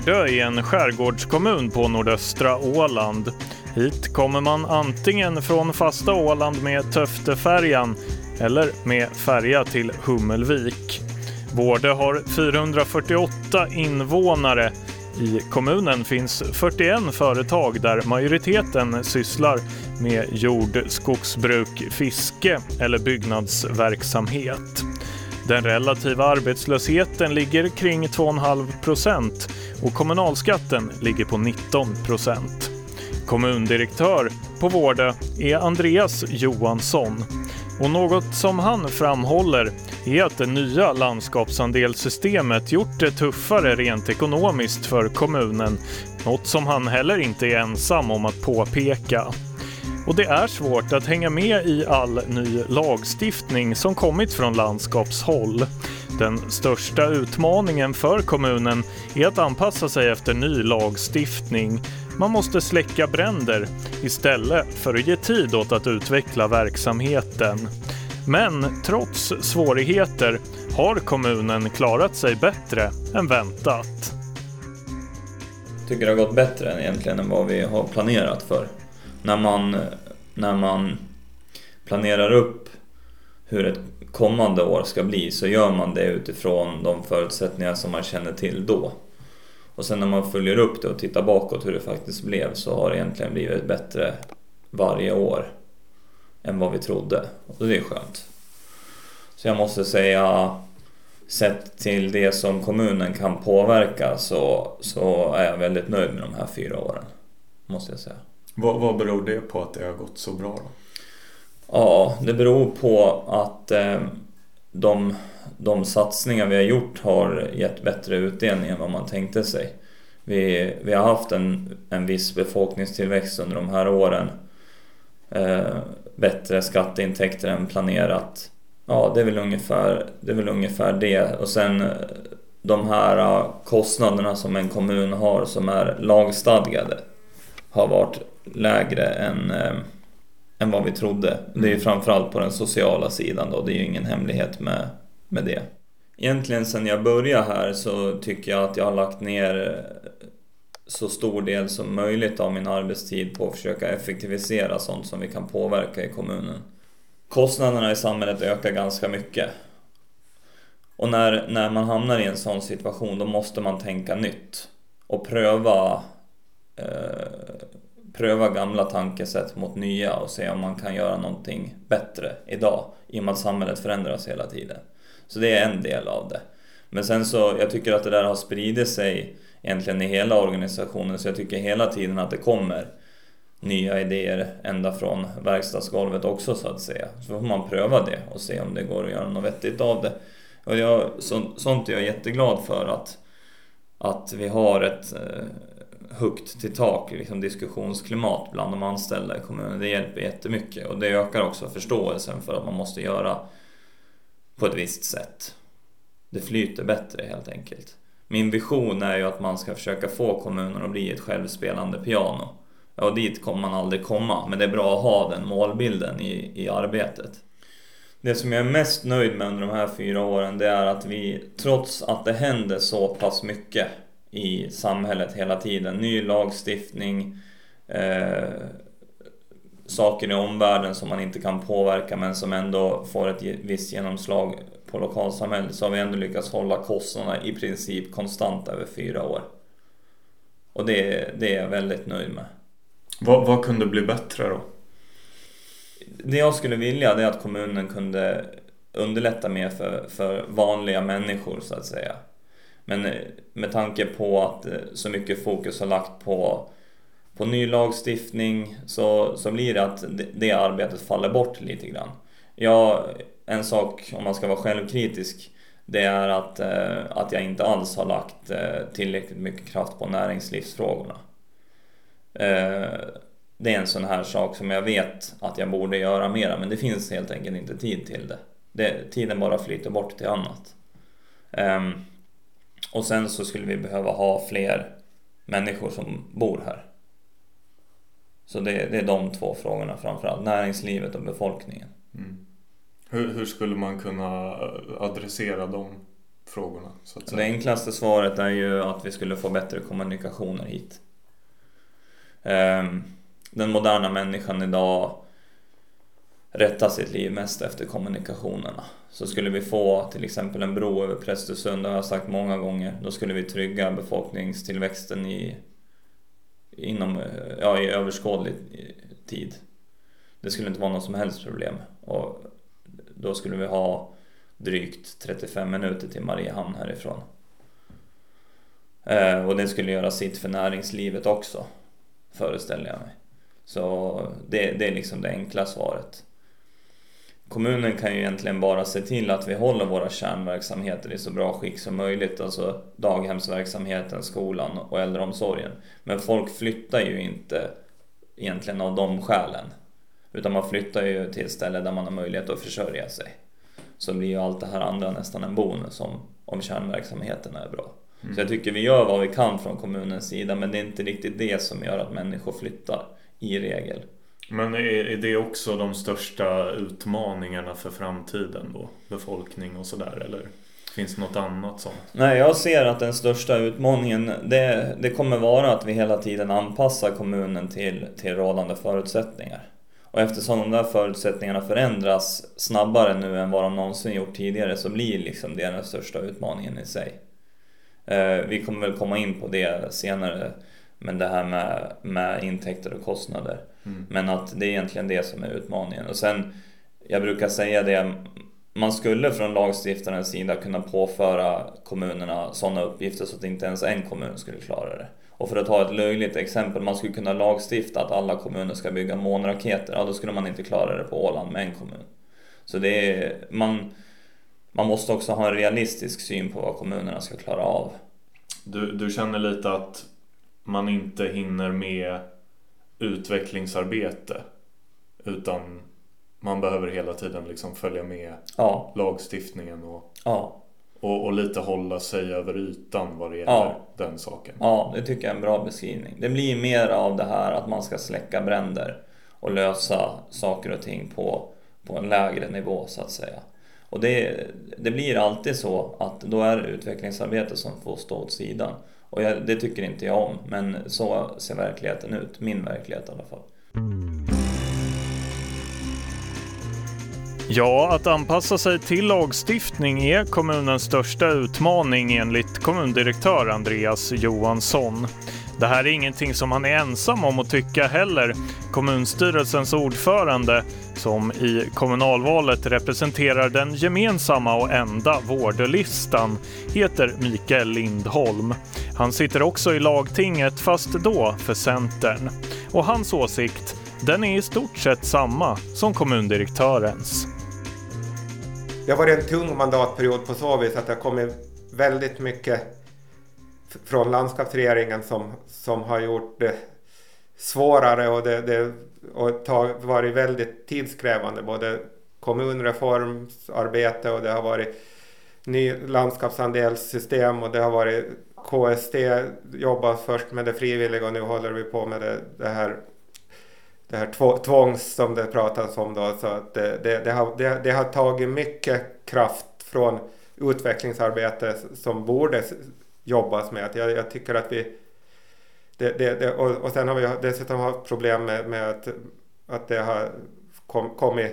Vårdö är en skärgårdskommun på nordöstra Åland. Hit kommer man antingen från fasta Åland med Töftefärjan eller med färja till Hummelvik. Vårdö har 448 invånare. I kommunen finns 41 företag där majoriteten sysslar med jord, skogsbruk, fiske eller byggnadsverksamhet. Den relativa arbetslösheten ligger kring 2,5 procent och kommunalskatten ligger på 19 procent. Kommundirektör på Vårdö är Andreas Johansson. Och något som han framhåller är att det nya landskapsandelssystemet gjort det tuffare rent ekonomiskt för kommunen. Något som han heller inte är ensam om att påpeka. Och det är svårt att hänga med i all ny lagstiftning som kommit från landskapshåll. Den största utmaningen för kommunen är att anpassa sig efter ny lagstiftning. Man måste släcka bränder istället för att ge tid åt att utveckla verksamheten. Men trots svårigheter har kommunen klarat sig bättre än väntat. Jag tycker det har gått bättre egentligen än vad vi har planerat för när man, när man planerar upp hur ett kommande år ska bli så gör man det utifrån de förutsättningar som man känner till då. Och sen när man följer upp det och tittar bakåt hur det faktiskt blev så har det egentligen blivit bättre varje år än vad vi trodde. Och det är skönt. Så jag måste säga, sett till det som kommunen kan påverka så, så är jag väldigt nöjd med de här fyra åren. Måste jag säga. Vad, vad beror det på att det har gått så bra då? Ja, det beror på att eh, de, de satsningar vi har gjort har gett bättre utdelning än vad man tänkte sig. Vi, vi har haft en, en viss befolkningstillväxt under de här åren. Eh, bättre skatteintäkter än planerat. Ja, det är väl ungefär det. Är väl ungefär det. Och sen eh, de här eh, kostnaderna som en kommun har som är lagstadgade har varit lägre än, eh, än vad vi trodde. Det är ju mm. framförallt på den sociala sidan då, det är ju ingen hemlighet med, med det. Egentligen sen jag började här så tycker jag att jag har lagt ner så stor del som möjligt av min arbetstid på att försöka effektivisera sånt som vi kan påverka i kommunen. Kostnaderna i samhället ökar ganska mycket. Och när, när man hamnar i en sån situation då måste man tänka nytt och pröva eh, pröva gamla tankesätt mot nya och se om man kan göra någonting bättre idag i och med att samhället förändras hela tiden. Så det är en del av det. Men sen så, jag tycker att det där har spridit sig egentligen i hela organisationen så jag tycker hela tiden att det kommer nya idéer ända från verkstadsgolvet också så att säga. Så får man pröva det och se om det går att göra något vettigt av det. Och jag, så, sånt är jag jätteglad för att, att vi har ett eh, högt till tak liksom diskussionsklimat bland de anställda i kommunen. Det hjälper jättemycket och det ökar också förståelsen för att man måste göra på ett visst sätt. Det flyter bättre helt enkelt. Min vision är ju att man ska försöka få kommunen att bli ett självspelande piano. Ja, dit kommer man aldrig komma, men det är bra att ha den målbilden i, i arbetet. Det som jag är mest nöjd med under de här fyra åren, det är att vi, trots att det händer så pass mycket i samhället hela tiden. Ny lagstiftning, eh, saker i omvärlden som man inte kan påverka men som ändå får ett visst genomslag på lokalsamhället så har vi ändå lyckats hålla kostnaderna i princip konstant över fyra år. Och det, det är jag väldigt nöjd med. Vad, vad kunde bli bättre då? Det jag skulle vilja det är att kommunen kunde underlätta mer för, för vanliga människor så att säga. Men eh, med tanke på att eh, så mycket fokus har lagt på, på ny lagstiftning så, så blir det att det, det arbetet faller bort lite grann. Ja, en sak om man ska vara självkritisk det är att, eh, att jag inte alls har lagt tillräckligt mycket kraft på näringslivsfrågorna. Det är en sån här sak som jag vet att jag borde göra mera men det finns helt enkelt inte tid till det. det tiden bara flyter bort till annat. Ehm, och sen så skulle vi behöva ha fler människor som bor här. Så det, det är de två frågorna framförallt, näringslivet och befolkningen. Mm. Hur, hur, skulle man kunna adressera de frågorna. Det enklaste svaret är ju att vi skulle få bättre kommunikationer hit. Ehm, Den moderna människan idag rätta sitt liv mest efter kommunikationerna. Så skulle vi få till exempel en bro över Prästesund, det har jag sagt många gånger, då skulle vi trygga befolkningstillväxten i, inom, ja, i överskådlig tid. Det skulle inte vara något som helst problem. Och då skulle vi ha drygt 35 minuter till Mariehamn härifrån. Eh, och det skulle göra sitt för näringslivet också, föreställer jag mig. Så det, det är liksom det enkla svaret. Kommunen kan ju egentligen bara se till att vi håller våra kärnverksamheter i så bra skick som möjligt, alltså daghemsverksamheten, skolan och äldreomsorgen. Men folk flyttar ju inte egentligen av de skälen. Utan man flyttar ju till ett ställe där man har möjlighet att försörja sig. Så blir ju allt det här andra nästan en bonus om, om kärnverksamheten är bra. Så jag tycker vi gör vad vi kan från kommunens sida men det är inte riktigt det som gör att människor flyttar i regel. Men är, är det också de största utmaningarna för framtiden då? Befolkning och sådär eller? Finns det något annat sånt? Nej, jag ser att den största utmaningen det, det kommer vara att vi hela tiden anpassar kommunen till, till rådande förutsättningar. Och eftersom de där förutsättningarna förändras snabbare nu än vad de någonsin gjort tidigare så blir liksom det den största utmaningen i sig. Eh, vi kommer väl komma in på det senare, men det här med, med intäkter och kostnader. Men att det är egentligen det som är utmaningen. Och sen, jag brukar säga det, man skulle från lagstiftarens sida kunna påföra kommunerna sådana uppgifter så att inte ens en kommun skulle klara det. Och för att ta ett löjligt exempel, man skulle kunna lagstifta att alla kommuner ska bygga månraketer. Ja, då skulle man inte klara det på Åland med en kommun. Så det är, man, man måste också ha en realistisk syn på vad kommunerna ska klara av. Du, du känner lite att man inte hinner med utvecklingsarbete utan man behöver hela tiden liksom följa med Ja, lagstiftningen och, ja, och, och lite hålla sig över ytan vad det gäller Ja. den saken. ja, det tycker jag är en bra beskrivning. Det blir mer av det här att man ska släcka bränder och lösa saker och ting på, på en lägre nivå så att säga. Och det, det blir alltid så att då är det utvecklingsarbete som får stå åt sidan. Och jag, det tycker inte jag om, men så ser verkligheten ut. Min verklighet i alla fall. Ja, att anpassa sig till lagstiftning är kommunens största utmaning enligt kommundirektör Andreas Johansson. Det här är ingenting som han är ensam om att tycka heller. Kommunstyrelsens ordförande, som i kommunalvalet representerar den gemensamma och enda vårdlistan, heter Mikael Lindholm. Han sitter också i lagtinget, fast då för Centern. Och hans åsikt, den är i stort sett samma som kommundirektörens. Det har varit en tung mandatperiod på så vis att det har kommit väldigt mycket från landskapsregeringen som, som har gjort det svårare och det, det och tag, varit väldigt tidskrävande. Både kommunreformsarbete och det har varit ny landskapsandelssystem och det har varit KST jobbat först med det frivilliga och nu håller vi på med det, det här det här tvångs som det pratas om då. Så att det, det, det, har, det, det har tagit mycket kraft från utvecklingsarbete som borde jobbas med. Jag, jag tycker att vi... Det, det, det, och, och sen har vi dessutom haft problem med, med att, att det har kom, kommit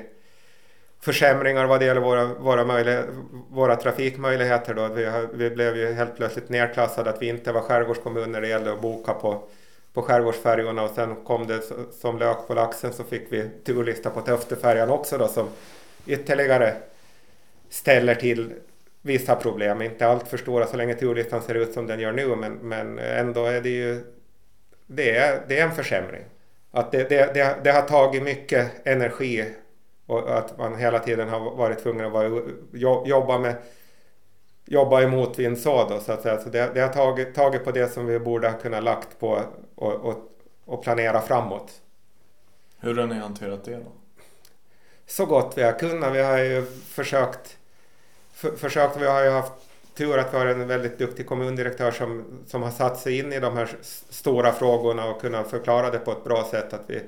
försämringar vad det gäller våra, våra, våra trafikmöjligheter. Då. Vi, har, vi blev ju helt plötsligt nedklassade att vi inte var skärgårdskommun när det gällde att boka på på skärgårdsfärjorna och sen kom det som lök på laxen så fick vi turlista på Töftefärjan också då som ytterligare ställer till vissa problem. Inte allt för stora så länge turlistan ser ut som den gör nu men, men ändå är det ju det är, det är en försämring. Att det, det, det, det har tagit mycket energi och att man hela tiden har varit tvungen att vara, jo- jobba med jobba i motvind så då så att säga. Så det, det har tagit, tagit på det som vi borde ha kunnat lagt på och, och, och planera framåt. Hur har ni hanterat det då? Så gott vi har kunnat. Vi har ju försökt, för, försökt vi har ju haft tur att vi har en väldigt duktig kommundirektör som, som har satt sig in i de här stora frågorna och kunnat förklara det på ett bra sätt. Att vi,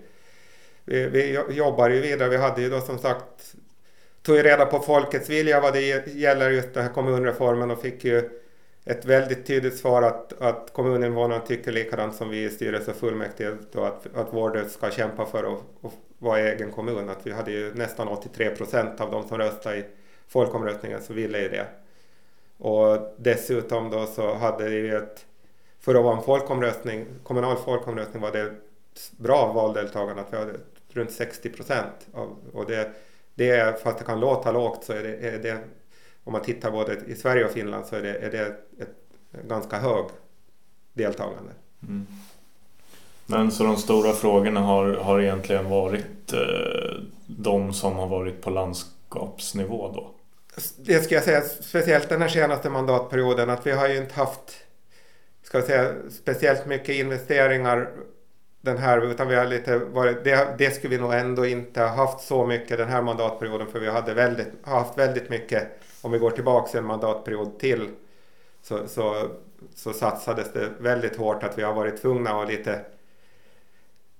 vi, vi jobbar ju vidare. Vi hade ju då som sagt tog ju reda på folkets vilja vad det gäller just den här kommunreformen och fick ju ett väldigt tydligt svar att, att kommuninvånarna tycker likadant som vi i styrelse och fullmäktige då att, att Vårdö ska kämpa för att, att vara egen kommun. Att vi hade ju nästan 83 procent av de som röstade i folkomröstningen så ville ju det. Och dessutom då så hade vi ett, för att vara en folkomröstning, kommunal folkomröstning var det bra valdeltagande att vi hade runt 60 procent. Och det, det fast det kan låta lågt så är det, är det om man tittar både i Sverige och Finland så är det, är det ett, ganska hög deltagande. Mm. Men så de stora frågorna har, har egentligen varit eh, de som har varit på landskapsnivå då? Det ska jag säga, speciellt den här senaste mandatperioden, att vi har ju inte haft ska jag säga, speciellt mycket investeringar den här, utan vi har lite varit, det, det skulle vi nog ändå inte ha haft så mycket den här mandatperioden, för vi hade väldigt, haft väldigt mycket, om vi går tillbaka en mandatperiod till, så, så, så satsades det väldigt hårt att vi har varit tvungna att lite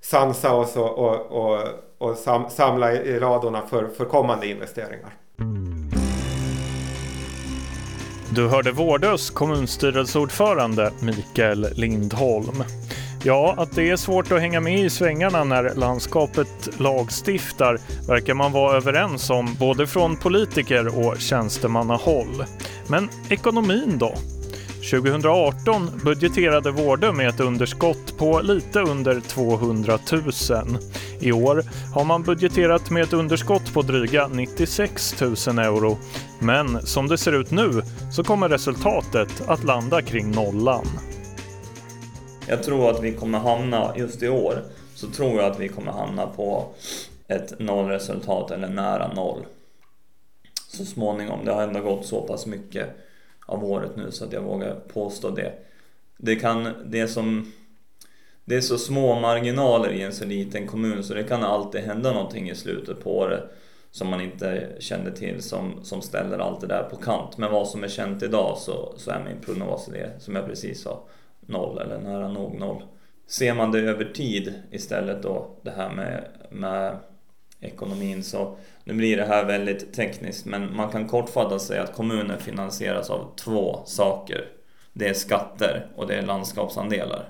sansa oss och, och, och, och sam, samla i ladorna för, för kommande investeringar. Du hörde Vårdös kommunstyrelseordförande Mikael Lindholm. Ja, att det är svårt att hänga med i svängarna när landskapet lagstiftar verkar man vara överens om både från politiker och tjänstemannahåll. Men ekonomin då? 2018 budgeterade Vårdö med ett underskott på lite under 200 000. I år har man budgeterat med ett underskott på dryga 96 000 euro. Men som det ser ut nu så kommer resultatet att landa kring nollan. Jag tror att vi kommer hamna, just i år, så tror jag att vi kommer hamna på ett nollresultat eller nära noll. Så småningom, det har ändå gått så pass mycket av året nu så att jag vågar påstå det. Det kan, det som det är så små marginaler i en så liten kommun så det kan alltid hända någonting i slutet på året som man inte kände till som, som ställer allt det där på kant. Men vad som är känt idag så, så är min prognos det som jag precis sa, noll eller nära nog noll. Ser man det över tid istället då, det här med, med ekonomin så nu blir det här väldigt tekniskt men man kan kortfattat säga att kommunen finansieras av två saker. Det är skatter och det är landskapsandelar,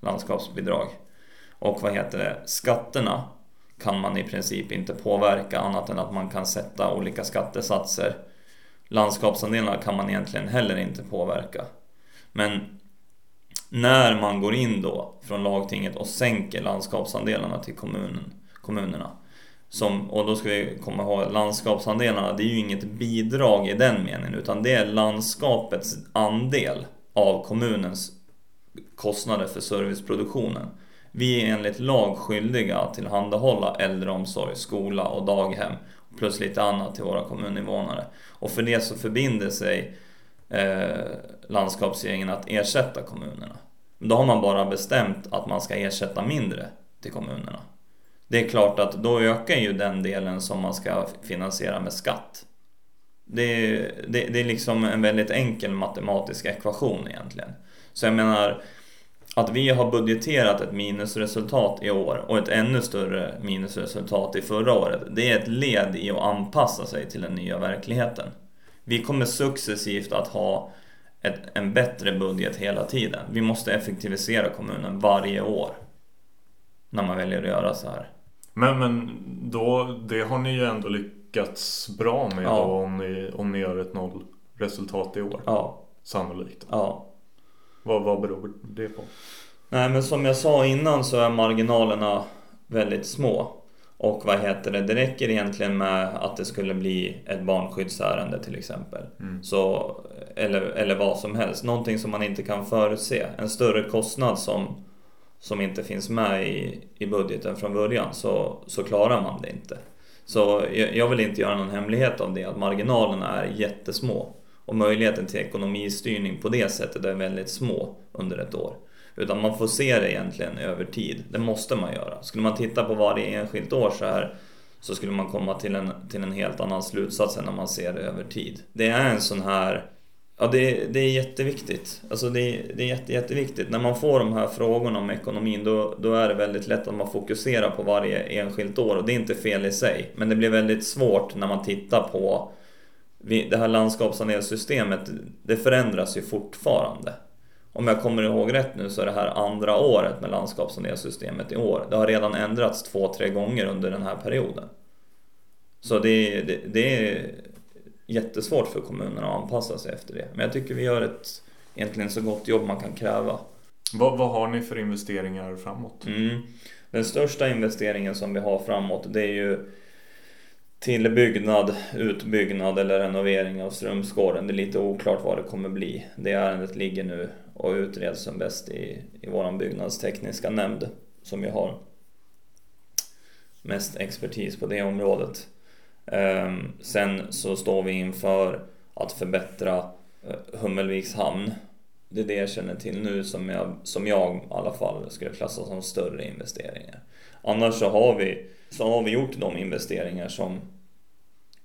landskapsbidrag. Och vad heter det, skatterna kan man i princip inte påverka annat än att man kan sätta olika skattesatser. Landskapsandelarna kan man egentligen heller inte påverka. Men när man går in då från lagtinget och sänker landskapsandelarna till kommunen, kommunerna som, och då ska vi komma ihåg landskapsandelarna, det är ju inget bidrag i den meningen utan det är landskapets andel av kommunens kostnader för serviceproduktionen. Vi är enligt lag skyldiga att tillhandahålla äldreomsorg, skola och daghem plus lite annat till våra kommuninvånare. Och för det så förbinder sig eh, landskapsregeringen att ersätta kommunerna. Då har man bara bestämt att man ska ersätta mindre till kommunerna. Det är klart att då ökar ju den delen som man ska finansiera med skatt. Det är, det, det är liksom en väldigt enkel matematisk ekvation egentligen. Så jag menar, att vi har budgeterat ett minusresultat i år och ett ännu större minusresultat i förra året, det är ett led i att anpassa sig till den nya verkligheten. Vi kommer successivt att ha ett, en bättre budget hela tiden. Vi måste effektivisera kommunen varje år när man väljer att göra så här. Men, men då, det har ni ju ändå lyckats bra med ja. då, om, ni, om ni gör ett nollresultat i år. Ja. Sannolikt. Ja. Vad, vad beror det på? Nej men som jag sa innan så är marginalerna väldigt små. Och vad heter det, det räcker egentligen med att det skulle bli ett barnskyddsärende till exempel. Mm. Så, eller, eller vad som helst, någonting som man inte kan förutse. En större kostnad som som inte finns med i, i budgeten från början så, så klarar man det inte. Så jag, jag vill inte göra någon hemlighet av det, att marginalerna är jättesmå. Och möjligheten till ekonomistyrning på det sättet är väldigt små under ett år. Utan man får se det egentligen över tid. Det måste man göra. Skulle man titta på varje enskilt år så här så skulle man komma till en, till en helt annan slutsats än när man ser det över tid. Det är en sån här Ja, det, det är jätteviktigt. Alltså det, det är jätte, jätteviktigt. När man får de här frågorna om ekonomin då, då är det väldigt lätt att man fokuserar på varje enskilt år och det är inte fel i sig. Men det blir väldigt svårt när man tittar på det här landskapssaneringssystemet. Det förändras ju fortfarande. Om jag kommer ihåg rätt nu så är det här andra året med landskapssaneringssystemet i år. Det har redan ändrats två, tre gånger under den här perioden. Så det, det, det är jättesvårt för kommunerna att anpassa sig efter det. Men jag tycker vi gör ett egentligen så gott jobb man kan kräva. Vad, vad har ni för investeringar framåt? Mm. Den största investeringen som vi har framåt det är ju tillbyggnad, utbyggnad eller renovering av Strömsgården. Det är lite oklart vad det kommer bli. Det ärendet ligger nu och utreds som bäst i, i vår byggnadstekniska nämnd som vi har mest expertis på det området. Ehm, sen så står vi inför att förbättra eh, Hummelviks hamn. Det är det jag känner till nu som jag, som jag i alla fall skulle klassa som större investeringar. Annars så har vi, så har vi gjort de investeringar som,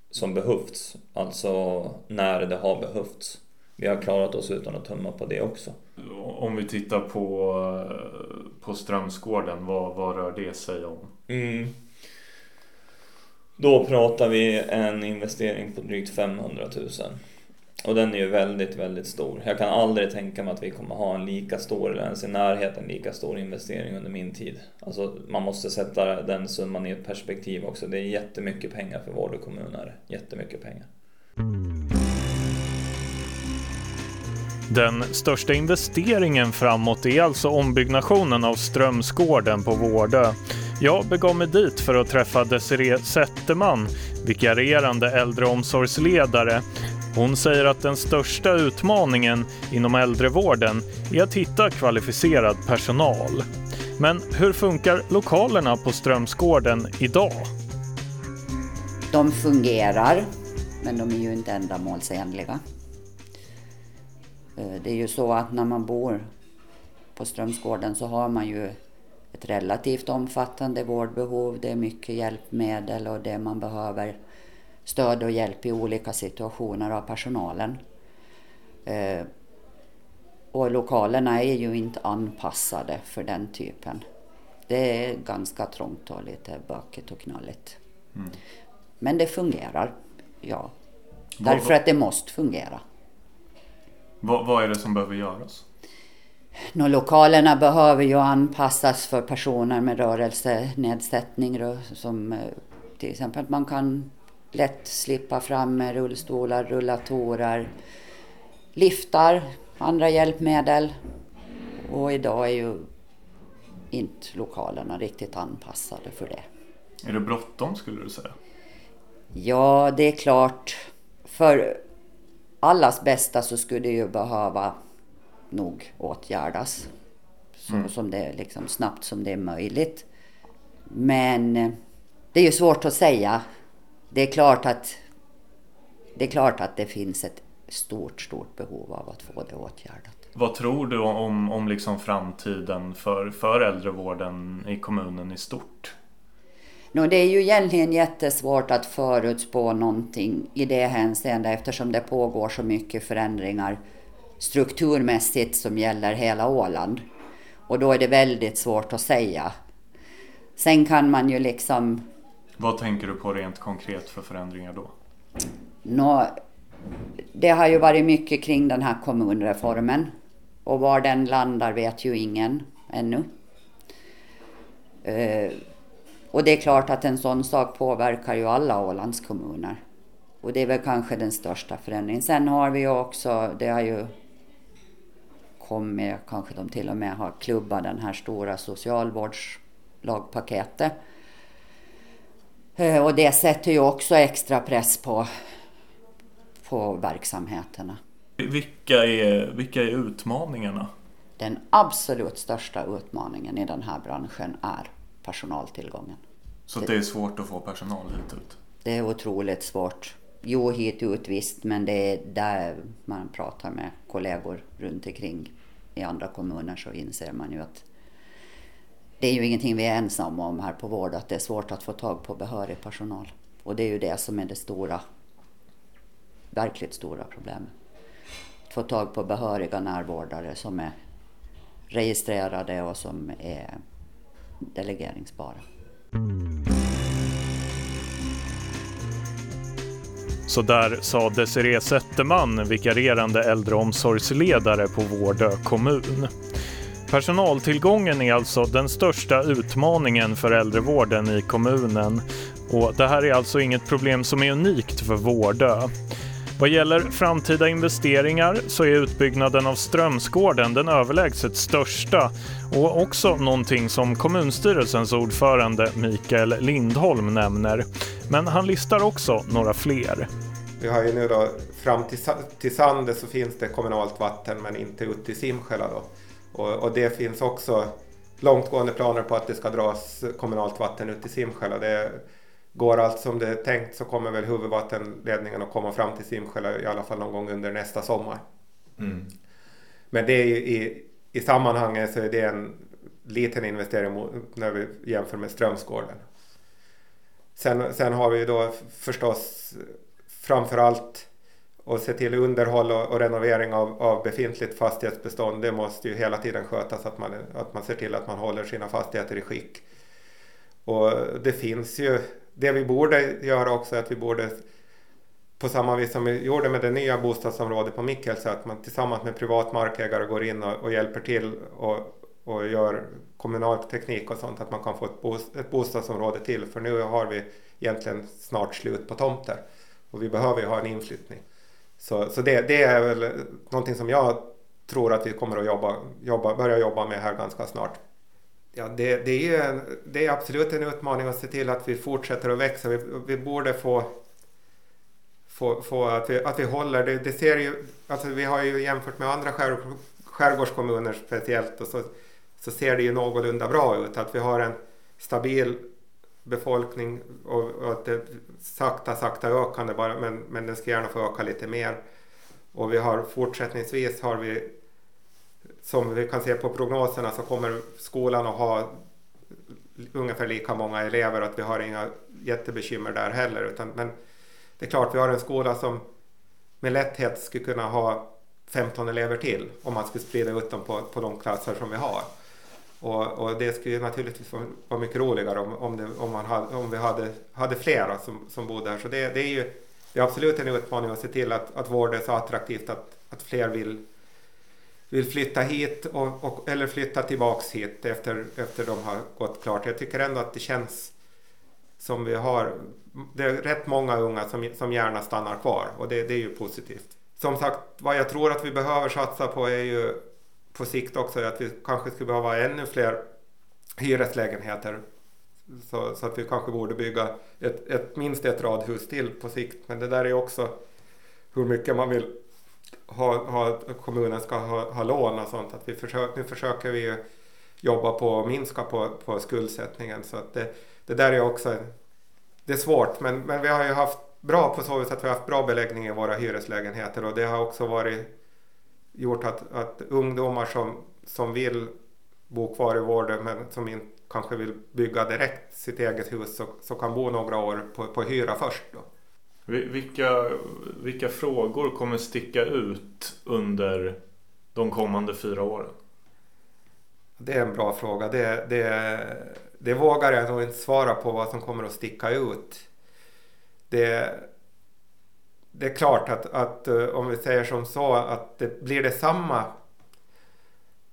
som behövts. Alltså när det har behövts. Vi har klarat oss utan att tumma på det också. Om vi tittar på, på Strömsgården, vad, vad rör det sig om? Mm. Då pratar vi en investering på drygt 500 000. Och den är ju väldigt, väldigt stor. Jag kan aldrig tänka mig att vi kommer ha en lika stor, eller ens i närheten lika stor investering under min tid. Alltså man måste sätta den summan i ett perspektiv också. Det är jättemycket pengar för Vård kommuner. Jättemycket pengar. Den största investeringen framåt är alltså ombyggnationen av Strömsgården på Vårdö. Jag begav mig dit för att träffa Desiree Zetterman, vikarierande äldreomsorgsledare. Hon säger att den största utmaningen inom äldrevården är att hitta kvalificerad personal. Men hur funkar lokalerna på Strömsgården idag? De fungerar, men de är ju inte ändamålsenliga. Eh, det är ju så att när man bor på Strömsgården så har man ju ett relativt omfattande vårdbehov. Det är mycket hjälpmedel och det man behöver stöd och hjälp i olika situationer av personalen. Eh, och lokalerna är ju inte anpassade för den typen. Det är ganska trångt och lite bökigt och knalligt. Mm. Men det fungerar, ja. Därför att det måste fungera. Vad, vad är det som behöver göras? Nå, lokalerna behöver ju anpassas för personer med rörelsenedsättning. Som eh, till exempel att man kan lätt slippa fram med rullstolar, rullatorer, liftar, andra hjälpmedel. Och idag är ju inte lokalerna riktigt anpassade för det. Är det bråttom skulle du säga? Ja, det är klart. För allas bästa så skulle det ju behöva nog åtgärdas. Så mm. som det liksom snabbt som det är möjligt. Men eh, det är ju svårt att säga. Det är klart att det, är klart att det finns ett stort, stort behov av att få det åtgärdat. Vad tror du om, om liksom framtiden för, för äldrevården i kommunen i stort? No, det är ju egentligen jättesvårt att förutspå någonting i det hänseendet eftersom det pågår så mycket förändringar strukturmässigt som gäller hela Åland. Och då är det väldigt svårt att säga. Sen kan man ju liksom... Vad tänker du på rent konkret för förändringar då? Nå, det har ju varit mycket kring den här kommunreformen. Och var den landar vet ju ingen ännu. Uh, och det är klart att en sån sak påverkar ju alla Ålands kommuner. Och det är väl kanske den största förändringen. Sen har vi ju också, det har ju kommit, kanske de till och med har klubbat den här stora socialvårdslagpaketet. Eh, och det sätter ju också extra press på, på verksamheterna. Vilka är, vilka är utmaningarna? Den absolut största utmaningen i den här branschen är personaltillgången. Så det är svårt att få personal hit ut? Det är otroligt svårt. Jo, hit ut visst, men det är där man pratar med kollegor runt omkring i andra kommuner så inser man ju att det är ju ingenting vi är ensamma om här på vård, att det är svårt att få tag på behörig personal. Och det är ju det som är det stora, verkligt stora problemet. Att få tag på behöriga närvårdare som är registrerade och som är delegeringsbara. Så där sa Desiree Zetterman, vikarierande äldreomsorgsledare på Vårdö kommun. Personaltillgången är alltså den största utmaningen för äldrevården i kommunen och det här är alltså inget problem som är unikt för Vårdö. Vad gäller framtida investeringar så är utbyggnaden av Strömsgården den överlägset största och också någonting som kommunstyrelsens ordförande Mikael Lindholm nämner. Men han listar också några fler. Vi har ju nu då fram till, till Sande så finns det kommunalt vatten men inte ut till Simskälla då. Och, och, det finns också långtgående planer på att det ska dras kommunalt vatten ut till Simskälla. Det går allt som det är tänkt så kommer väl huvudvattenledningen att komma fram till Simsjäla i alla fall någon gång under nästa sommar. Mm. Men det är ju i, i sammanhanget så är det en liten investering när vi jämför med Strömsgården. Sen, sen har vi då förstås framförallt att se till underhåll och, och renovering av, av, befintligt fastighetsbestånd. Det måste ju hela tiden skötas att man, att man ser till att man håller sina fastigheter i skick. Och det finns ju, det vi borde göra också är att vi borde på samma vis som vi gjorde med det nya bostadsområdet på Mikkelse, att man tillsammans med privat markägare går in och, och hjälper till och, och gör kommunal teknik och sånt, att man kan få ett, bost, ett bostadsområde till. För nu har vi egentligen snart slut på tomter och vi behöver ju ha en inflyttning. Så, så det, det, är väl någonting som jag tror att vi kommer att jobba, jobba, börja jobba med här ganska snart. Ja, det, det, är, det är absolut en utmaning att se till att vi fortsätter att växa. Vi, vi borde få, få, få att, vi, att vi håller det. det ser ju, alltså vi har ju jämfört med andra skär, skärgårdskommuner speciellt och så, så ser det ju någorlunda bra ut. Att vi har en stabil befolkning och, och att det sakta, sakta ökande bara, men, men den ska gärna få öka lite mer. Och vi har fortsättningsvis har vi, som vi kan se på prognoserna, så kommer skolan att ha ungefär lika många elever och att vi har inga jättebekymmer där heller. Utan, men det är klart, vi har en skola som med lätthet skulle kunna ha 15 elever till om man skulle sprida ut dem på, på de klasser som vi har. Och, och, det skulle naturligtvis vara mycket roligare om, om, det, om, man hade, om vi hade, hade flera som, som bodde här. Så det, det är ju det är absolut en utmaning att se till att, att vård är så attraktivt att, att fler vill, vill flytta hit och, och, eller flytta tillbaks hit efter, efter de har gått klart. Jag tycker ändå att det känns som vi har, det är rätt många unga som, som gärna stannar kvar och det, det är ju positivt. Som sagt, vad jag tror att vi behöver satsa på är ju på sikt också att vi kanske skulle behöva ännu fler hyreslägenheter. Så, så att vi kanske borde bygga ett, ett, minst ett radhus till på sikt. Men det där är också hur mycket man vill ha, ha kommunen ska ha, ha lån och sånt. Att vi försöker, nu försöker vi jobba på att minska på, på skuldsättningen. Så att det, det där är också det är svårt. Men, men vi har ju haft bra på så vis att vi har haft bra beläggning i våra hyreslägenheter och det har också varit gjort att, att ungdomar som, som vill bo kvar i vården men som inte kanske vill bygga direkt sitt eget hus så, så kan bo några år på, på hyra först. Då. Vilka, vilka frågor kommer sticka ut under de kommande fyra åren? Det är en bra fråga. Det, det, det vågar jag nog inte svara på vad som kommer att sticka ut. Det, det är klart att, att eh, om vi säger som så att det blir det samma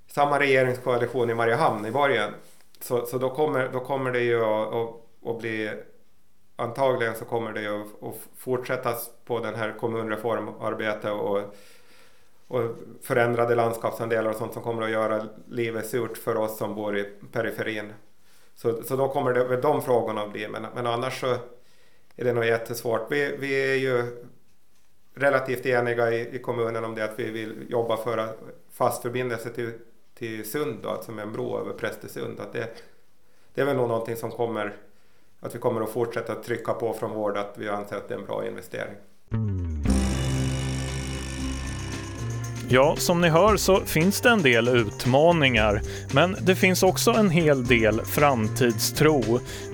samma regeringskoalition i Mariehamn i början så, så då, kommer, då kommer det ju att, att, att bli antagligen så kommer det ju att fortsätta på den här kommunreformarbetet och, och förändrade landskapsandelar och sånt som kommer att göra livet surt för oss som bor i periferin. Så, så då kommer det väl de frågorna att bli, men, men annars så är det nog jättesvårt. Vi, vi är ju relativt eniga i, i kommunen om det att vi vill jobba för fast förbindelse till, till Sund, då, alltså med en bro över Prästesund. Att det, det är väl nog någonting som kommer att vi kommer att fortsätta trycka på från vård att vi anser att det är en bra investering. Ja, som ni hör så finns det en del utmaningar, men det finns också en hel del framtidstro.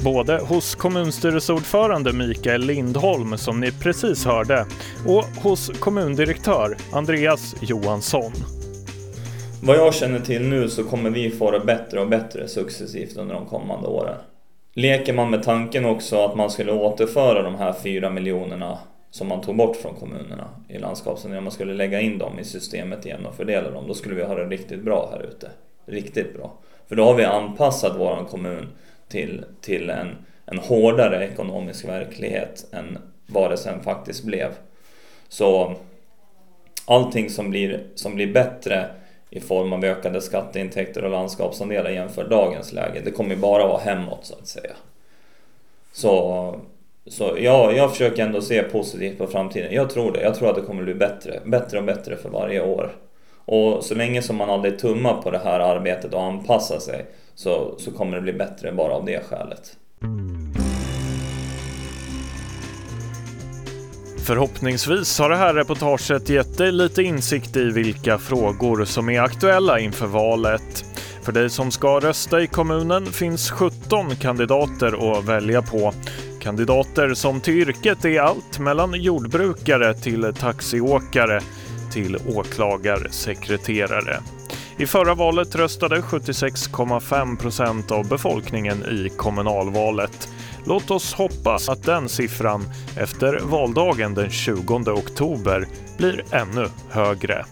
Både hos kommunstyrelseordförande Mikael Lindholm, som ni precis hörde, och hos kommundirektör Andreas Johansson. Vad jag känner till nu så kommer vi få det bättre och bättre successivt under de kommande åren. Leker man med tanken också att man skulle återföra de här fyra miljonerna som man tog bort från kommunerna i landskapssanering, man skulle lägga in dem i systemet igen och fördela dem, då skulle vi ha det riktigt bra här ute. Riktigt bra. För då har vi anpassat vår kommun till, till en, en hårdare ekonomisk verklighet än vad det sen faktiskt blev. Så allting som blir, som blir bättre i form av ökade skatteintäkter och landskapsandelar jämfört dagens läge, det kommer ju bara vara hemåt så att säga. Så, så ja, jag försöker ändå se positivt på framtiden. Jag tror det. Jag tror att det kommer bli bättre, bättre och bättre för varje år. Och så länge som man aldrig tummar på det här arbetet och anpassar sig så, så kommer det bli bättre bara av det skälet. Förhoppningsvis har det här reportaget gett dig lite insikt i vilka frågor som är aktuella inför valet. För dig som ska rösta i kommunen finns 17 kandidater att välja på. Kandidater som till yrket är allt mellan jordbrukare till taxiåkare till åklagarsekreterare. I förra valet röstade 76,5 procent av befolkningen i kommunalvalet. Låt oss hoppas att den siffran efter valdagen den 20 oktober blir ännu högre.